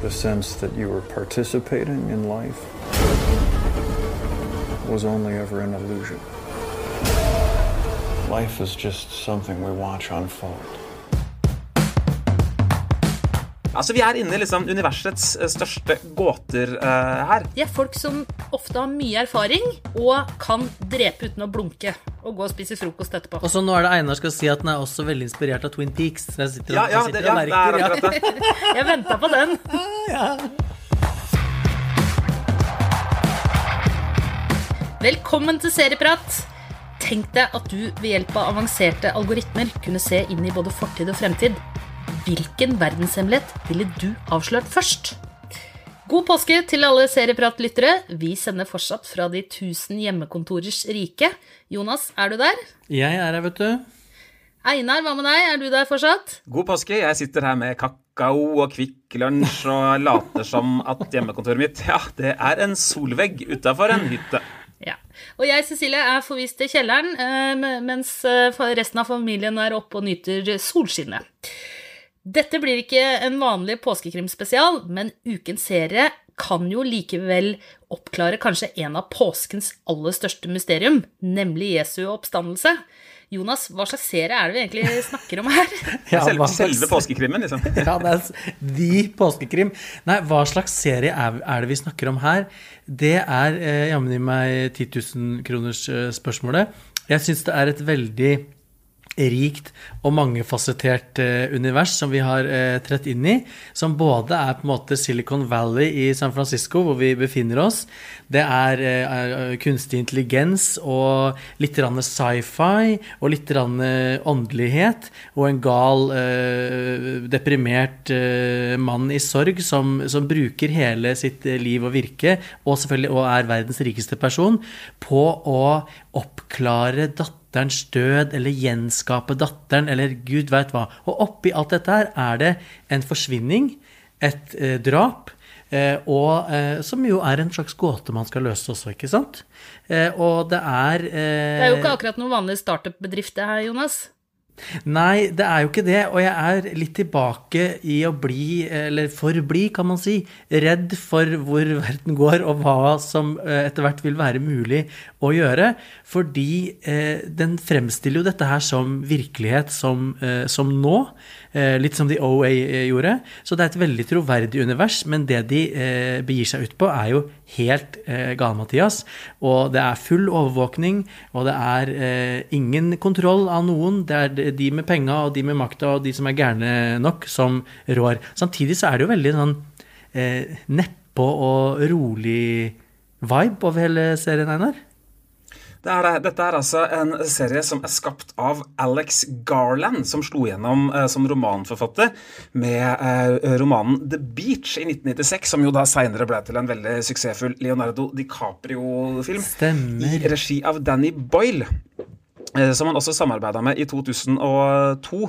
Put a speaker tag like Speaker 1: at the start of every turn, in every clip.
Speaker 1: The sense that you were participating in life was only ever an illusion. Life is just something we watch unfold.
Speaker 2: Altså, Vi er inne i liksom universets eh, største gåter uh, her.
Speaker 3: De er folk som ofte har mye erfaring og kan drepe uten å blunke. Og gå og spise frokost etterpå.
Speaker 4: Og så nå er det Einar skal si at den er også veldig inspirert av Twin Peaks. Så jeg sitter,
Speaker 2: ja, ja,
Speaker 4: sitter
Speaker 2: det, ja,
Speaker 4: og
Speaker 2: det er
Speaker 4: merker.
Speaker 2: akkurat det.
Speaker 3: Jeg venta på den. Velkommen til Serieprat. Tenk deg at du ved hjelp av avanserte algoritmer kunne se inn i både fortid og fremtid. Hvilken verdenshemmelighet ville du avslørt først? God påske til alle Serieprat-lyttere. Vi sender fortsatt fra de tusen hjemmekontorers rike. Jonas, er du der?
Speaker 4: Jeg er her, vet du.
Speaker 3: Einar, hva med deg? Er du der fortsatt?
Speaker 2: God påske. Jeg sitter her med kakao og Kvikk Lunsj og later som at hjemmekontoret mitt Ja, det er en solvegg utafor en hytte.
Speaker 3: Ja. Og jeg, Cecilie, er forvist til kjelleren, eh, mens eh, resten av familien er oppe og nyter solskinnet. Dette blir ikke en vanlig påskekrimspesial, men ukens serie kan jo likevel oppklare kanskje en av påskens aller største mysterium, nemlig Jesu oppstandelse. Jonas, hva slags serie er det vi egentlig snakker om her?
Speaker 4: Ja,
Speaker 2: selve, selve påskekrimmen, liksom.
Speaker 4: Ja, det er de påskekrim. Nei, hva slags serie er, er det vi snakker om her? Det er eh, jammen i meg 10 000 kroners eh, spørsmålet. Jeg syns det er et veldig rikt og mangefasettert eh, univers som vi har eh, trett inn i. Som både er på en måte Silicon Valley i San Francisco, hvor vi befinner oss. Det er, eh, kunstig intelligens og litt sci-fi og litt åndelighet. Og en gal, deprimert mann i sorg som, som bruker hele sitt liv og virke, og selvfølgelig og er verdens rikeste person, på å oppklare datterens død, eller gjenskape datteren, eller gud veit hva. Og oppi alt dette her er det en forsvinning, et eh, drap, eh, og, eh, som jo er en slags gåte man skal løse også, ikke sant? Eh, og det er eh,
Speaker 3: Det er jo ikke akkurat noen vanlig startup-bedrift, det her, Jonas.
Speaker 4: Nei, det er jo ikke det. Og jeg er litt tilbake i å bli, eller forbli, kan man si, redd for hvor verden går, og hva som eh, etter hvert vil være mulig å gjøre. Fordi eh, den fremstiller jo dette her som virkelighet som, eh, som nå. Eh, litt som The OA eh, gjorde. Så det er et veldig troverdig univers, men det de eh, begir seg ut på, er jo helt eh, gale-Mathias. Og det er full overvåkning, og det er eh, ingen kontroll av noen. Det er de med penga og de med makta og de som er gærne nok, som rår. Samtidig så er det jo veldig sånn eh, nedpå og rolig vibe over hele serien, Einar.
Speaker 2: Det er, det. Dette er altså en serie som er skapt av Alex Garland, som slo gjennom eh, som romanforfatter med eh, romanen The Beach i 1996, som jo da seinere ble til en veldig suksessfull Leonardo DiCaprio-film.
Speaker 4: Stemmer.
Speaker 2: I regi av Danny Boyle. eh, Som han også samarbeida med i 2002.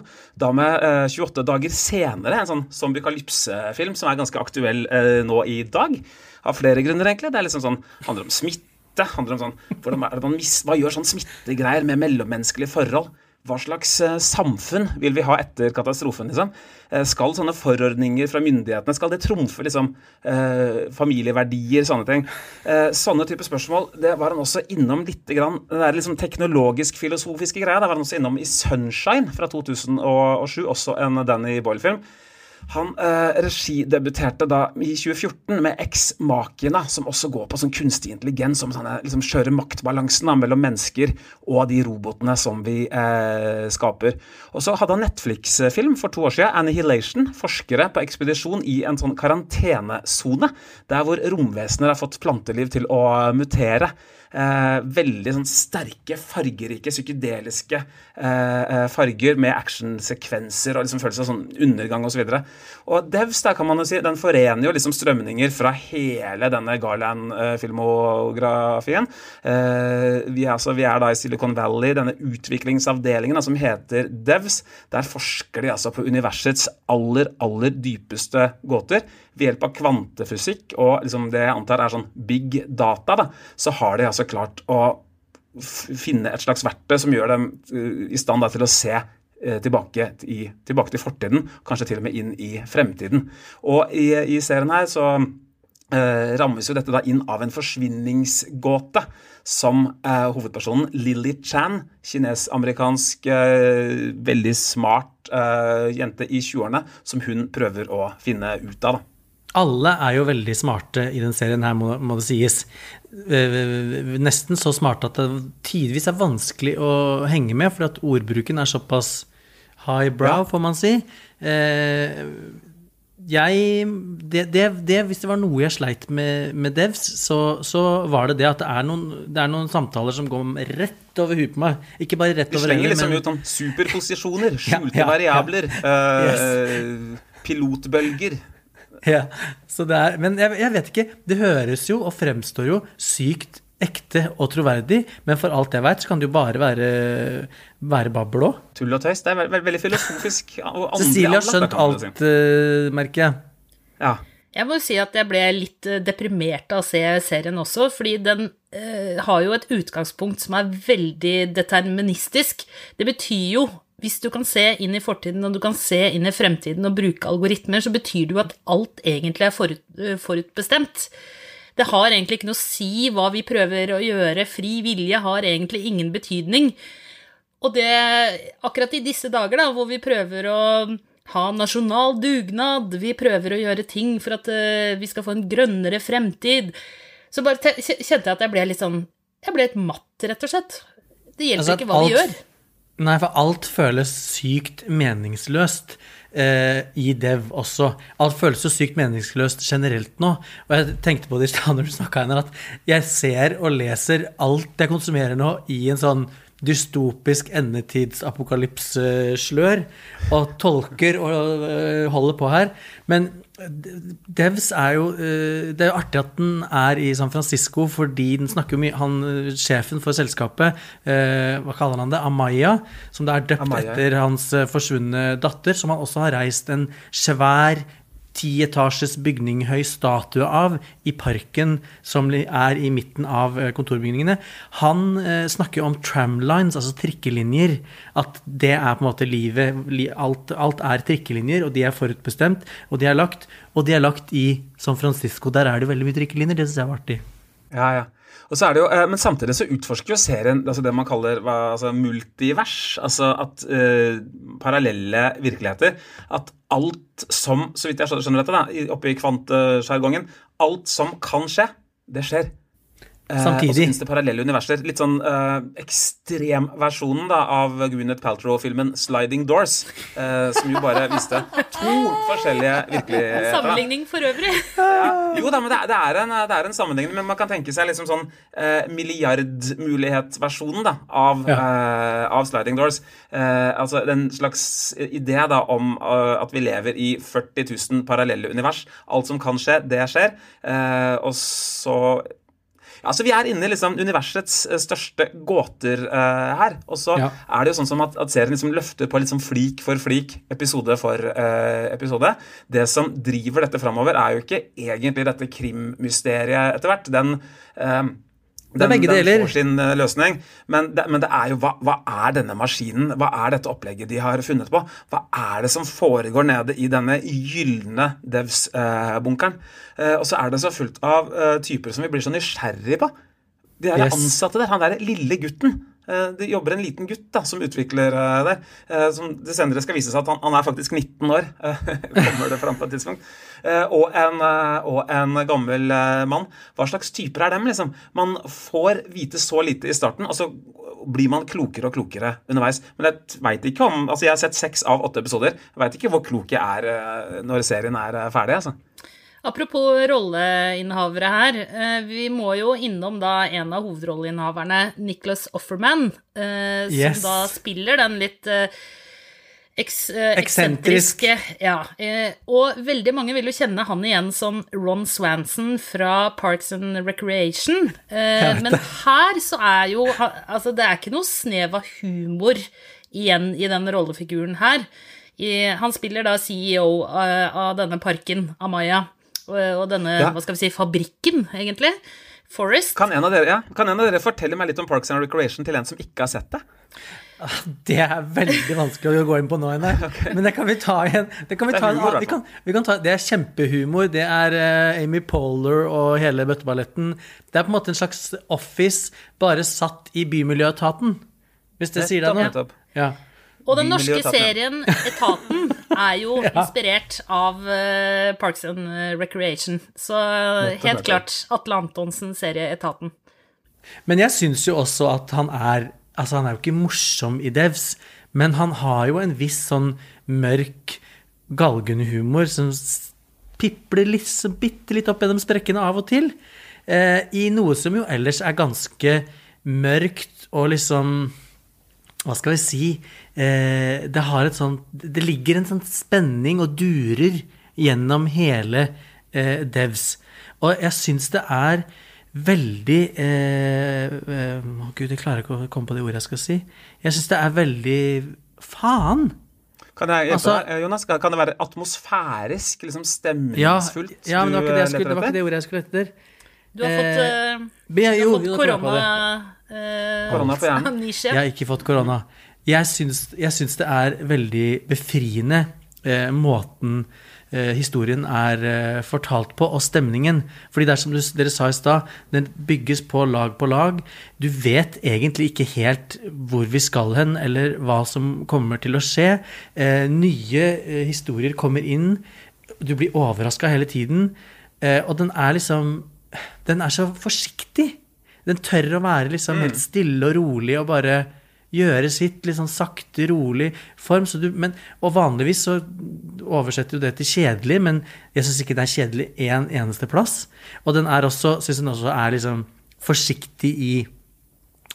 Speaker 2: Da med eh, 28 dager senere, en sånn zombie-kalypse-film som er ganske aktuell eh, nå i dag. Av flere grunner, egentlig. Det er liksom sånn, handler om smitte. Handler om sånn, er Hva gjør sånn smittegreier med mellommenneskelige forhold? Hva slags eh, samfunn vil vi ha etter katastrofen? liksom? Eh, skal sånne forordninger fra myndighetene skal det trumfe liksom, eh, familieverdier, sånne ting? Sånne type spørsmål det var han også innom litt. Grann, det der liksom teknologisk-filosofiske greia. Det var han også innom i Sunshine fra 2007, også en Danny Boyle-film. Han eh, regidebuterte da i 2014 med Eks-makene, som også går på sånn kunstig intelligens, som sånne, liksom skjøre maktbalansen da, mellom mennesker og de robotene som vi eh, skaper. Og så hadde han Netflix-film for to år siden, Annihilation. Forskere på ekspedisjon i en sånn karantenesone, der hvor romvesener har fått planteliv til å mutere. Eh, veldig sånn sterke, fargerike, psykedeliske eh, eh, farger med actionsekvenser og liksom følelse av sånn undergang osv. Og, så og Devs der kan man jo si, den forener jo liksom strømninger fra hele denne Garland-filmografien. Eh, vi, altså, vi er da i Silicon Valley, denne utviklingsavdelingen da, som heter Devs. Der forsker de altså på universets aller, aller dypeste gåter. Ved hjelp av kvantefysikk og liksom det jeg antar er sånn big data, da, så har de altså klart å finne et slags verktøy som gjør dem uh, i stand da, til å se eh, tilbake, i, tilbake til fortiden, kanskje til og med inn i fremtiden. Og i, i serien her så eh, rammes jo dette da inn av en forsvinningsgåte som eh, hovedpersonen Lily Chan, kines-amerikansk, eh, veldig smart eh, jente i 20-årene, som hun prøver å finne ut av. da.
Speaker 4: Alle er jo veldig smarte i den serien her, må, må det sies. Eh, Nesten så smarte at det tidvis er vanskelig å henge med, for at ordbruken er såpass highbrow, får man si. Eh, jeg det, det, det, Hvis det var noe jeg sleit med med Devs, så, så var det det at det er, noen, det er noen samtaler som går rett over huet på meg. Ikke bare rett
Speaker 2: De
Speaker 4: over
Speaker 2: slenger liksom
Speaker 4: men
Speaker 2: ut sånn superposisjoner, skjulte
Speaker 4: Ja, ja, ja.
Speaker 2: Yes. Uh, pilotbølger.
Speaker 4: Ja, så det er, men jeg, jeg vet ikke. Det høres jo og fremstår jo sykt ekte og troverdig, men for alt jeg veit, så kan det jo bare være, være babbel òg.
Speaker 2: Tull og tøys. Det er veldig, veldig, veldig filosofisk. og
Speaker 4: Cecilie har skjønt
Speaker 2: kan si.
Speaker 4: alt, eh, merker jeg.
Speaker 2: Ja.
Speaker 3: Jeg må jo si at jeg ble litt eh, deprimert av å se serien også, fordi den eh, har jo et utgangspunkt som er veldig deterministisk. Det betyr jo, hvis du kan se inn i fortiden og du kan se inn i fremtiden og bruke algoritmer, så betyr det jo at alt egentlig er forut, eh, forutbestemt. Det har egentlig ikke noe å si hva vi prøver å gjøre. Fri vilje har egentlig ingen betydning. Og det akkurat i disse dager, da, hvor vi prøver å ha nasjonal dugnad, vi prøver å gjøre ting for at eh, vi skal få en grønnere fremtid, så bare kjente jeg at jeg ble litt sånn Jeg ble litt matt, rett og slett. Det hjelper
Speaker 4: Altså
Speaker 3: ikke hva vi gjør.
Speaker 4: Nei, for alt føles sykt meningsløst eh, i dev også. Alt føles så sykt meningsløst generelt nå. Og jeg tenkte på det i stad når du snakka Einar, at jeg ser og leser alt jeg konsumerer nå, i en sånn dystopisk endetidsapokalypseslør, og tolker og øh, holder på her. Men Devs er jo øh, Det er jo artig at den er i San Francisco, fordi den snakker jo mye Han øh, sjefen for selskapet, øh, hva kaller han det, Amaya, som det er døpt
Speaker 2: Amaya.
Speaker 4: etter hans forsvunne datter, som han også har reist en svær tietasjes bygninghøy statue av i parken som er i midten av eh, kontorbygningene. Han eh, snakker om tramlines, altså trikkelinjer. At det er på en måte livet. Alt, alt er trikkelinjer, og de er forutbestemt, og de er lagt. Og de er lagt i San Francisco. Der er det veldig mye trikkelinjer. Det syns jeg var artig.
Speaker 2: Ja, ja. Jo, eh, Men samtidig så utforsker jo serien altså det man kaller hva, altså multivers. Altså at eh, parallelle virkeligheter. At alt som, så vidt jeg skjønner dette, da, oppe i kvantesjargongen Alt som kan skje, det skjer. Eh, og så finnes det parallelle universer. Litt sånn uh, ekstremversjonen da, av Gwyneth Paltrow-filmen 'Sliding Doors', uh, som jo bare viste to forskjellige virkeligheter.
Speaker 3: Sammenligning for øvrig.
Speaker 2: Jo da, men det det, er en, det er en sammenligning. men man kan tenke seg liksom sånn eh, milliardmulighetsversjonen da, av, uh, av Sliding Doors. Eh, altså en slags idé da om eh, at vi lever i 40 000 parallelle univers. Alt som kan skje, det skjer. Eh, og så ja, så Vi er inne i liksom universets eh, største gåter uh, her. Og så
Speaker 4: Ja.
Speaker 2: er det jo sånn som at, at serien liksom løfter på sånn flik for flik, episode for uh, episode. Det som driver dette framover, er jo ikke egentlig dette krimmysteriet etter hvert. Den, eh,
Speaker 4: Det er begge
Speaker 2: den
Speaker 4: deler.
Speaker 2: får sin eh, løsning. Men det, men det er jo hva, hva er denne maskinen? Hva er dette opplegget de har funnet på? Hva er det som foregår nede i denne gylne Devs-bunkeren? Eh, og så er det så fullt av eh, typer som vi blir så nysgjerrige på. De der
Speaker 4: Yes.
Speaker 2: ansatte der, han derre lille gutten. Eh, Det jobber en liten gutt da, som utvikler eh, det. eh, Som det senere skal vise seg at han, han er faktisk 19 år. Kommer det fram på et tidspunkt. Og en, og en gammel mann. Hva slags typer er dem, liksom? Man får vite så lite i starten, og så blir man klokere og klokere underveis. Men jeg vet ikke om Altså, jeg har sett seks av åtte episoder. Jeg veit ikke hvor klok jeg er når serien er ferdig, altså.
Speaker 3: Apropos rolleinnehavere her. eh, Vi må jo innom da en av hovedrolleinnehaverne, Nicholas Offerman, som
Speaker 4: Yes.
Speaker 3: da spiller den litt eh, eks, eh,
Speaker 4: Eksentrisk.
Speaker 3: eksentriske Ja. eh, Og veldig mange vil jo kjenne han igjen som Ron Swanson fra Parks and Recreation. Eh, Men her så er jo Altså, det er ikke noe snev av humor igjen i den rollefiguren her. Han spiller da CEO av denne parken, Amaya, og, denne,
Speaker 2: Ja.
Speaker 3: hva skal vi si, fabrikken, egentlig. Forest.
Speaker 2: Kan en, av dere, ja, kan en av dere fortelle meg litt om Parks and Recreation til en som ikke har sett det?
Speaker 4: Det er veldig vanskelig å gå inn på nå, Einar. Men det kan vi ta igjen. Det, kan vi,
Speaker 2: Det er
Speaker 4: ta en, vi, kan, vi kan ta, det er kjempehumor. Det er eh, Amy Poehler og hele bøtteballetten. Det er på en måte en slags Office, bare satt i Bymiljøetaten. Hvis det sier deg noe? Ja.
Speaker 3: Og den norske serien Etaten er jo inspirert av uh, Parks and Recreation. Så helt klart Atle Antonsen, serieetaten.
Speaker 4: Men jeg syns jo også at han er Altså, han er jo ikke morsom i Devs, men han har jo en viss sånn mørk galgenhumor som pipler litt, så bitte litt opp gjennom sprekkene av og til. Eh, I noe som jo ellers er ganske mørkt og liksom Hva skal vi si? Eh, det har et sånt Det ligger en sånn spenning og durer gjennom hele eh, Devs. Og jeg syns det er veldig eh, eh, gud, jeg klarer ikke å komme på det ordet jeg skal si. Jeg syns det er veldig Faen!
Speaker 2: Kan jeg
Speaker 4: Altså-
Speaker 2: eh, Jonas? Kan det være atmosfærisk, liksom stemningsfullt?
Speaker 4: ja men det var, ikke det, skulle, det var ikke det ordet jeg skulle etter.
Speaker 3: Du har fått,
Speaker 4: Eh,
Speaker 3: du har fått
Speaker 4: jo,
Speaker 3: korona... eh,
Speaker 2: Korona på hjernen.
Speaker 4: Jeg har ikke fått korona. Jeg syns, jeg syns det er veldig befriende eh, måten eh, historien er eh, fortalt på, og stemningen. Fordi det er som du, dere sa i stad, den bygges på lag på lag. Du vet egentlig ikke helt hvor vi skal hen, eller hva som kommer til å skje. Eh, nye eh, historier kommer inn. Du blir overraska hele tiden. Eh, og den er liksom Den er så forsiktig. Den tør å være liksom helt stille og rolig og bare gjøre sitt litt sånn sakte, rolig form. Så du, men, og vanligvis så oversetter jo det til kjedelig, men jeg syns ikke det er kjedelig én en eneste plass. Og den er også, syns den også er liksom forsiktig i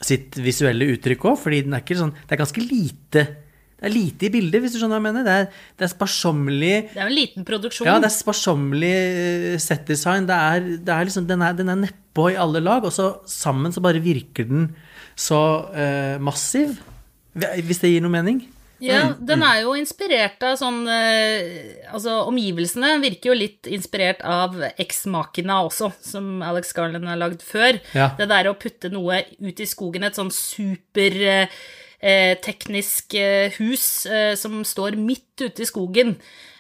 Speaker 4: sitt visuelle uttrykk òg, fordi den er ikke sånn Det er ganske lite. Det er lite i bildet, hvis du skjønner hva jeg mener. Det er, det er sparsommelig
Speaker 3: Det er en liten produksjon.
Speaker 4: ja, det er sparsommelig settdesign. setdesign. Det er, det er liksom, den er, den er nedpå i alle lag, og så sammen så bare virker den så uh, massiv. Hvis det gir noe mening?
Speaker 3: Ja, den er jo inspirert av sånn eh, Altså, omgivelsene virker jo litt inspirert av Ex-Makina også, som Alex Garland har lagd før.
Speaker 4: Ja.
Speaker 3: Det der å putte noe ut i skogen, et sånn super eh, eh, teknisk eh, hus eh, som står midt ute i skogen.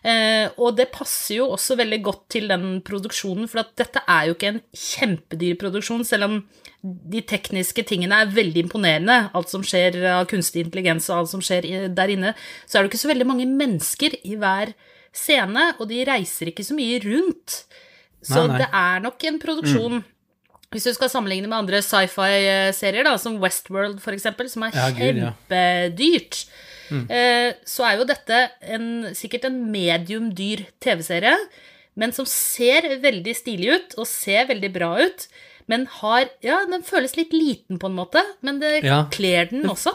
Speaker 3: Eh, og det passer jo også veldig godt til den produksjonen, for dette er jo ikke en kjempedyr produksjon, selv om de tekniske tingene er veldig imponerende. Alt som skjer av kunstig intelligens og alt som skjer der inne. Så er det ikke så veldig mange mennesker i hver scene, og de reiser ikke så mye rundt. Så
Speaker 4: Nei, nei.
Speaker 3: det er nok en produksjon Hvis du skal sammenligne med andre sci-fi-serier, da, som Westworld eksempel, som er
Speaker 4: Ja, kjempedyrt, ja.
Speaker 3: kjempedyrt, eh, så er jo dette en, sikkert en medium dyr TV-serie, men som ser veldig stilig ut, og ser veldig bra ut. Men har Ja, den føles litt liten på en måte, men det
Speaker 4: Ja.
Speaker 3: kler den også.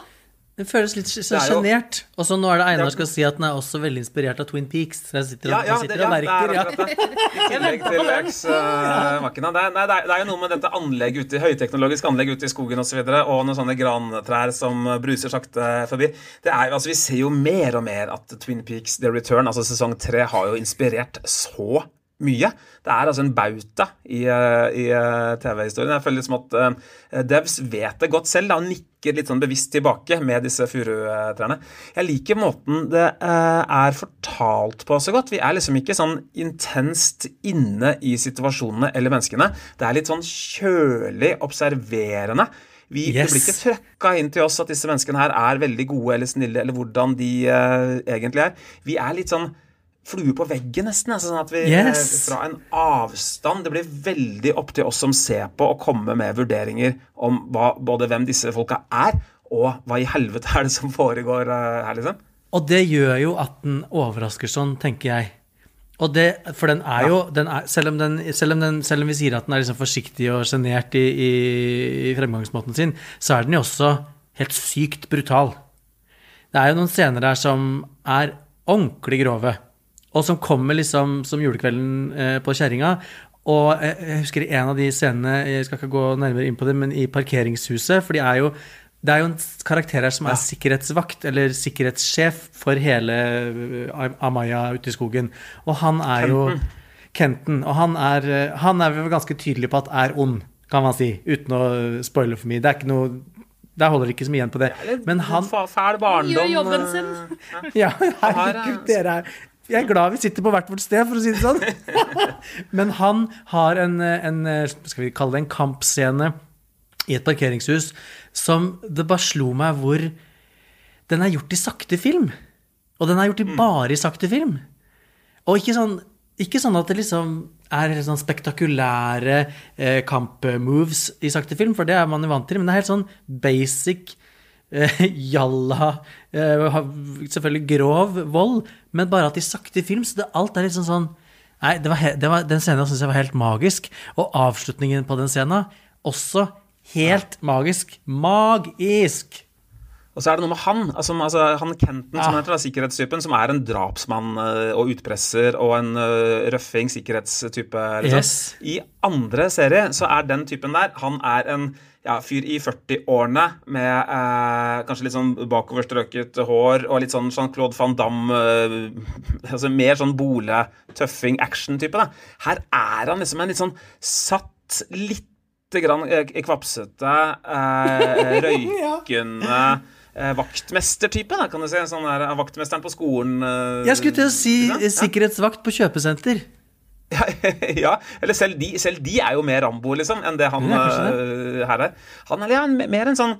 Speaker 4: Det føles litt så
Speaker 2: er
Speaker 4: sjenert. Og så nå er det Einar
Speaker 2: Det er-
Speaker 4: skal si at den er også veldig inspirert av Twin Peaks. Så jeg sitter
Speaker 2: Ja,
Speaker 4: og,
Speaker 2: ja,
Speaker 4: jeg
Speaker 2: det,
Speaker 4: sitter det,
Speaker 2: ja, og
Speaker 4: merker.
Speaker 2: er
Speaker 4: Ja.
Speaker 2: akkurat det. I tillegg til X-makina. Det, nei, det, er- det er jo noe med dette anlegget ute, høyteknologisk anlegg ute i skogen osv., og, så videre, og noen sånne grantrær som bruser sakte forbi. Det er, altså, vi ser jo mer og mer at Twin Peaks The Return, altså sesong tre, har jo inspirert så mye. Det er altså en bauta i, eh, i eh, TV-historien. Jeg føler liksom at uh, Devs vet det godt selv da, og nikker litt sånn bevisst tilbake med disse furutrærne. Jeg liker måten det uh, er fortalt på så godt. Vi er liksom ikke sånn intenst inne i situasjonene eller menneskene. Det er litt sånn kjølig observerende. Vi,
Speaker 4: Yes.
Speaker 2: Det blir ikke trøkka inn til oss at disse menneskene her er veldig gode eller snille, eller hvordan de uh, egentlig er. Vi er litt sånn flue på veggen, nesten. Altså, sånn at vi
Speaker 4: Yes.
Speaker 2: eh, fra en avstand Det blir veldig opp til oss som ser på, å komme med vurderinger om hva, både hvem disse folka er, og hva i helvete er det som foregår eh, her, liksom.
Speaker 4: Og det gjør jo at den overrasker sånn, tenker jeg. Og det, for den er jo den er, selv, om den, selv, om den, selv om vi sier at den er liksom forsiktig og sjenert i, i, i fremgangsmåten sin, så er den jo også helt sykt brutal. Det er jo noen scener der som er ordentlig grove, og som kommer liksom som julekvelden eh, på kjerringa. Og jeg, jeg husker en av de scenene, jeg skal ikke gå nærmere inn på det, men i parkeringshuset, for de er jo det er jo en karakter her som er sikkerhetsvakt, eller sikkerhetssjef for hele eh, Amaya ute i skogen. Og han er jo Kenton. Og han er, eh, han er vel ganske tydelig på at er ond, kan man si. Uten å spoile for mye. Det er ikke noe Der holder det ikke så mye igjen på det. Men han
Speaker 2: Fæl barndom.
Speaker 3: Gjør jobben
Speaker 2: eh,
Speaker 3: sin.
Speaker 4: Ja, herregud,
Speaker 2: eh,
Speaker 4: dere er Jeg er glad vi sitter på hvert vårt sted, for å si det sånn. Men han har en, en skal vi kalle det en kampscene i et parkeringshus som det bare slo meg hvor Den er gjort i sakte film. Og den er gjort i bare i sakte film. Og ikke sånn, ikke sånn at det liksom er helt sånn spektakulære eh, kampmoves i sakte film, for det er man jo vant til, men det er helt sånn basic jalla eh, Selvfølgelig grov vold, men bare at de sakte film, så det, alt er litt sånn sånn Nei, det var, det var, den scenen syns jeg var helt magisk. Og avslutningen på den scenen også helt magisk. Magisk!
Speaker 2: Og så er det noe med han. Altså, altså han Kenton, som
Speaker 4: Ah.
Speaker 2: heter da, sikkerhetstypen, som er en drapsmann eh, og utpresser og en eh, røffing, sikkerhetstype. Liksom.
Speaker 4: Yes.
Speaker 2: I andre serie så er den typen der Han er en ja, fyr i 40-årene med eh, kanskje litt sånn bakoverstrøket hår og litt sånn Jean-Claude van Damme eh, altså Mer sånn bole, tøffing, action-type. da. Her er han liksom en litt sånn satt lite grann eh, kvapsete, eh, røykende eh, vaktmestertype, da, kan du si. Sånn der, eh, vaktmesteren på skolen. eh,
Speaker 4: Jeg skulle til å si
Speaker 2: ja.
Speaker 4: eh, sikkerhetsvakt på kjøpesenter.
Speaker 2: Ja, ja, eller selv de, selv de er jo mer Rambo, liksom, enn det han
Speaker 4: det er
Speaker 2: det. her er. Han er ja, mer en sånn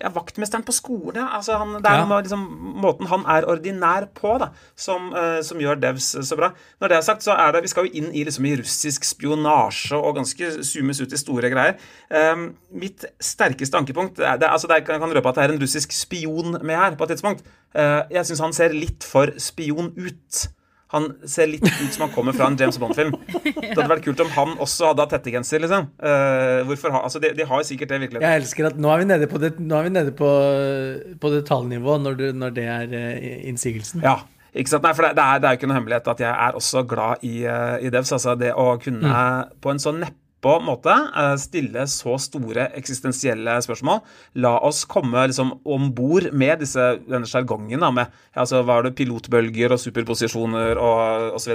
Speaker 2: ja, vaktmesteren på skolen. Altså, han, det er
Speaker 4: Ja.
Speaker 2: med liksom, måten han er ordinær på, da, som, uh, som gjør Devs så bra. Når det er sagt, så er det Vi skal jo inn i, liksom, i russisk spionasje og ganske zoomes ut i store greier. Um, mitt sterkeste ankepunkt det er, det, altså, det er, Jeg kan røpe at det er en russisk spion med her på et tidspunkt. Uh, jeg syns han ser litt for spion ut. Han ser litt ut som han kommer fra en James Bond-film. Det hadde vært kult om han også hadde hatt hettegenser, liksom. Uh, hvorfor ha, altså de, de har sikkert det i virkeligheten.
Speaker 4: Jeg elsker at nå er vi nede på, det, nå er vi nede på, på detaljnivå når, du, når det er eh, innsigelsen.
Speaker 2: Ja, ikke sant? Nei, for det, det, er, det er jo ikke noe hemmelighet at jeg er også glad i, uh, i Devs. Altså det å kunne på en sånn neppe måte eh, stille så store eksistensielle spørsmål. La oss komme liksom om bord med disse, denne sjargongen med altså, hva er det, pilotbølger og superposisjoner og osv.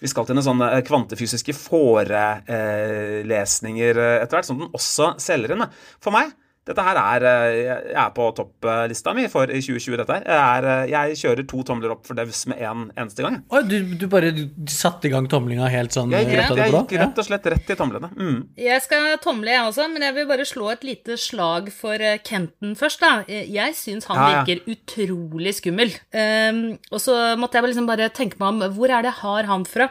Speaker 2: Vi skal til noen sånne eh, kvantefysiske forelesninger eh, etter hvert, som den også selger inn. For meg dette her er eh, Jeg er på topplista mi for i 2020, dette her. Jeg, er, eh, jeg kjører to tomler opp for Devs med én en eneste gang.
Speaker 4: Oi, du, du bare du satte i gang tomlinga helt sånn
Speaker 2: Jeg gikk, rett, jeg gikk rett og slett rett i tomlene. Mm.
Speaker 3: Jeg skal tomle, jeg også, men jeg vil bare slå et lite slag for eh, Kenton først. da. Eh, Jeg syns han
Speaker 2: Ja, ja.
Speaker 3: virker utrolig skummel. Um, og så måtte jeg bare liksom bare tenke meg om hvor er det jeg har han fra?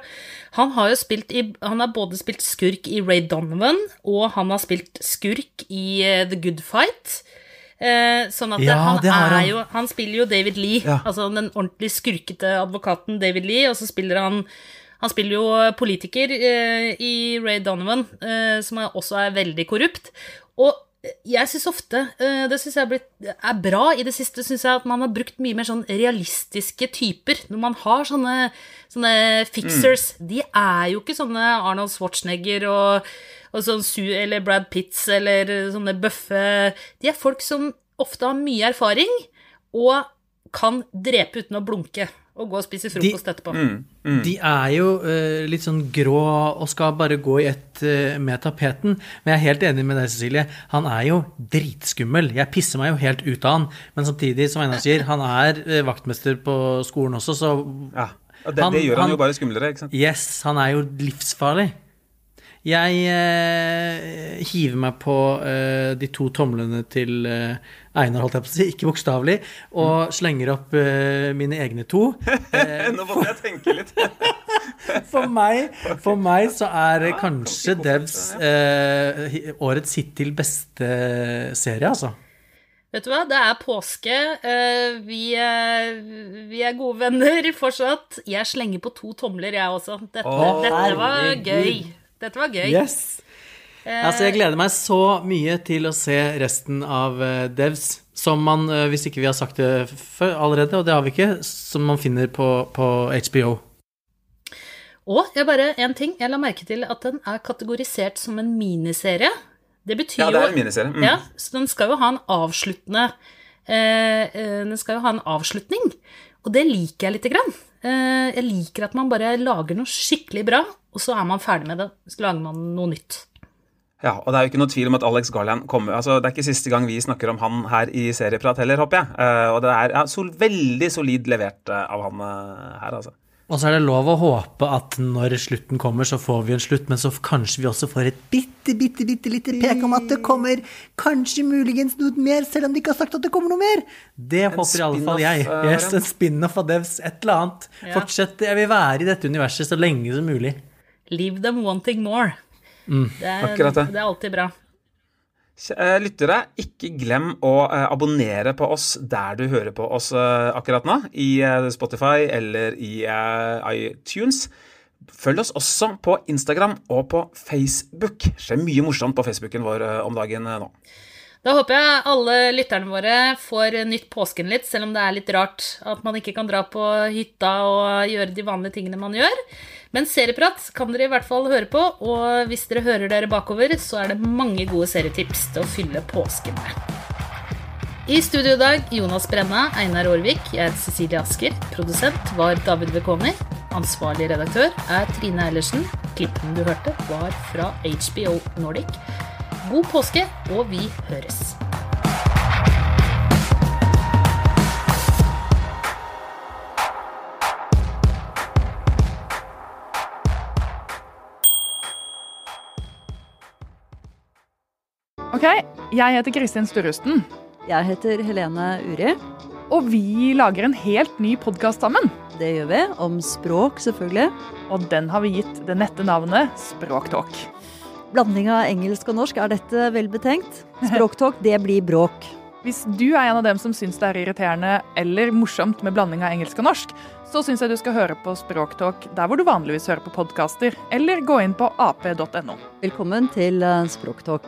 Speaker 3: Han har jo spilt i Han har både spilt skurk i Ray Donovan, og han har spilt skurk i uh, The Good Fight. Uh, sånn at
Speaker 4: Ja,
Speaker 3: han,
Speaker 4: har
Speaker 3: er jo Han spiller jo David Lee,
Speaker 2: Ja.
Speaker 3: altså den ordentlig skurkete advokaten David Lee, og så spiller han han spiller jo politiker eh, i Ray Donovan, som er, også er veldig korrupt. Og jeg syns ofte eh, Det syns jeg er, blitt, er bra. I det siste syns jeg at man har brukt mye mer sånn realistiske typer. Når man har sånne, sånne fixers. De er jo ikke sånne Arnold Schwarzenegger og, og sånn Sue eller Brad Pitts eller sånne bøffe De er folk som ofte har mye erfaring og kan drepe uten å blunke. Og gå og spise frokost etterpå.
Speaker 2: Mm.
Speaker 4: De er jo uh, litt sånn grå og skal bare gå i ett uh, med tapeten. Men jeg er helt enig med deg, Cecilie. Han er jo dritskummel. Jeg pisser meg jo helt ut av han. Men samtidig, som Einar sier, han er uh, vaktmester på skolen også, så
Speaker 2: Ja. Og det,
Speaker 4: Han-
Speaker 2: det gjør han,
Speaker 4: han-
Speaker 2: jo bare skumlere. ikke sant?
Speaker 4: Yes, han er jo livsfarlig. Jeg eh, hiver meg på eh, de to tomlene til eh, Einar, holdt jeg på å si, ikke bokstavelig, og slenger opp eh, mine egne to.
Speaker 2: Nå måtte jeg tenke litt.
Speaker 4: For meg, for meg så er ja, kanskje Devs eh, årets hittil beste serie, altså.
Speaker 3: Vet du hva, det er påske. eh, Vi er, vi er gode venner fortsatt. Jeg slenger på to tomler, jeg også. Dette,
Speaker 2: Å,
Speaker 3: dette var gøy. Dette var gøy.
Speaker 4: Yes.
Speaker 3: Eh,
Speaker 4: Altså, jeg gleder meg så mye til å se resten av eh, Devs, som man, eh, hvis ikke vi har sagt det før allerede, og det har vi ikke, som man finner på, på HBO.
Speaker 3: Og jeg bare, en ting, jeg la merke til at den er kategorisert som en miniserie. Det betyr
Speaker 2: Ja, det er en miniserie. Mm.
Speaker 3: Ja, så den skal jo ha en avsluttende eh, eh, Den skal jo ha en avslutning. Og det liker jeg lite grann. Eh, jeg liker at man bare lager noe skikkelig bra, og så er man ferdig med det. Så lager man noe nytt.
Speaker 2: Ja, og det er jo ikke noe tvil om at Alex Garland kommer altså Det er ikke siste gang vi snakker om han her i Serieprat heller, håper jeg. Uh, og det er ja, sol, veldig solid levert uh, av han her, altså.
Speaker 4: Og så er det lov å håpe at når slutten kommer, så får vi en slutt, men så kanskje vi også får et bitte, bitte, bitte lite pek om at det kommer kanskje muligens noe mer, selv om de ikke har sagt at det kommer noe mer. Det en håper i alle fall jeg. Yes, en spin-off av Devs, et eller annet. Ja. Fortsett. Jeg vil være i dette universet så lenge som mulig.
Speaker 3: Leave them wanting more.
Speaker 2: Mm.
Speaker 3: Det, er, det. Det er alltid bra.
Speaker 2: Eh, lyttere, ikke glem å eh, abonnere på oss der du hører på oss eh, akkurat nå, i Spotify eller i iTunes. Følg oss også på Instagram og på Facebook. Det skjer mye morsomt på Facebooken vår om dagen nå.
Speaker 3: Da håper jeg alle lytterne våre får nytt påsken litt, selv om det er litt rart at man ikke kan dra på hytta og gjøre de vanlige tingene man gjør. Men serieprat kan dere i hvert fall høre på, og hvis dere hører dere bakover, så er det mange gode serietips til å fylle påsken med. I studio i dag Jonas Brenna, Einar Aarvik, jeg er Cecilie Asker. Produsent var David Vekoni. Ansvarlig redaktør er Trine Eilertsen. Klippen du hørte, var fra HBO Nordic. God påske, og vi høres.
Speaker 5: Ok, jeg heter Kristin Sturrusten.
Speaker 6: Jeg heter Helene Uri.
Speaker 5: Og vi lager en helt ny podkast sammen.
Speaker 6: Det gjør vi. Om språk, selvfølgelig.
Speaker 5: Og den har vi gitt det nette navnet Språktalk.
Speaker 6: Blanding av engelsk og norsk, er dette vel betenkt? Språktalk, det blir bråk.
Speaker 5: Hvis du er en av dem som syns det er irriterende eller morsomt med blanding av engelsk og norsk, så syns jeg du skal høre på Språktalk der hvor du vanligvis hører på podkaster, eller gå inn på ap.no.
Speaker 6: Velkommen til eh, Språktalk.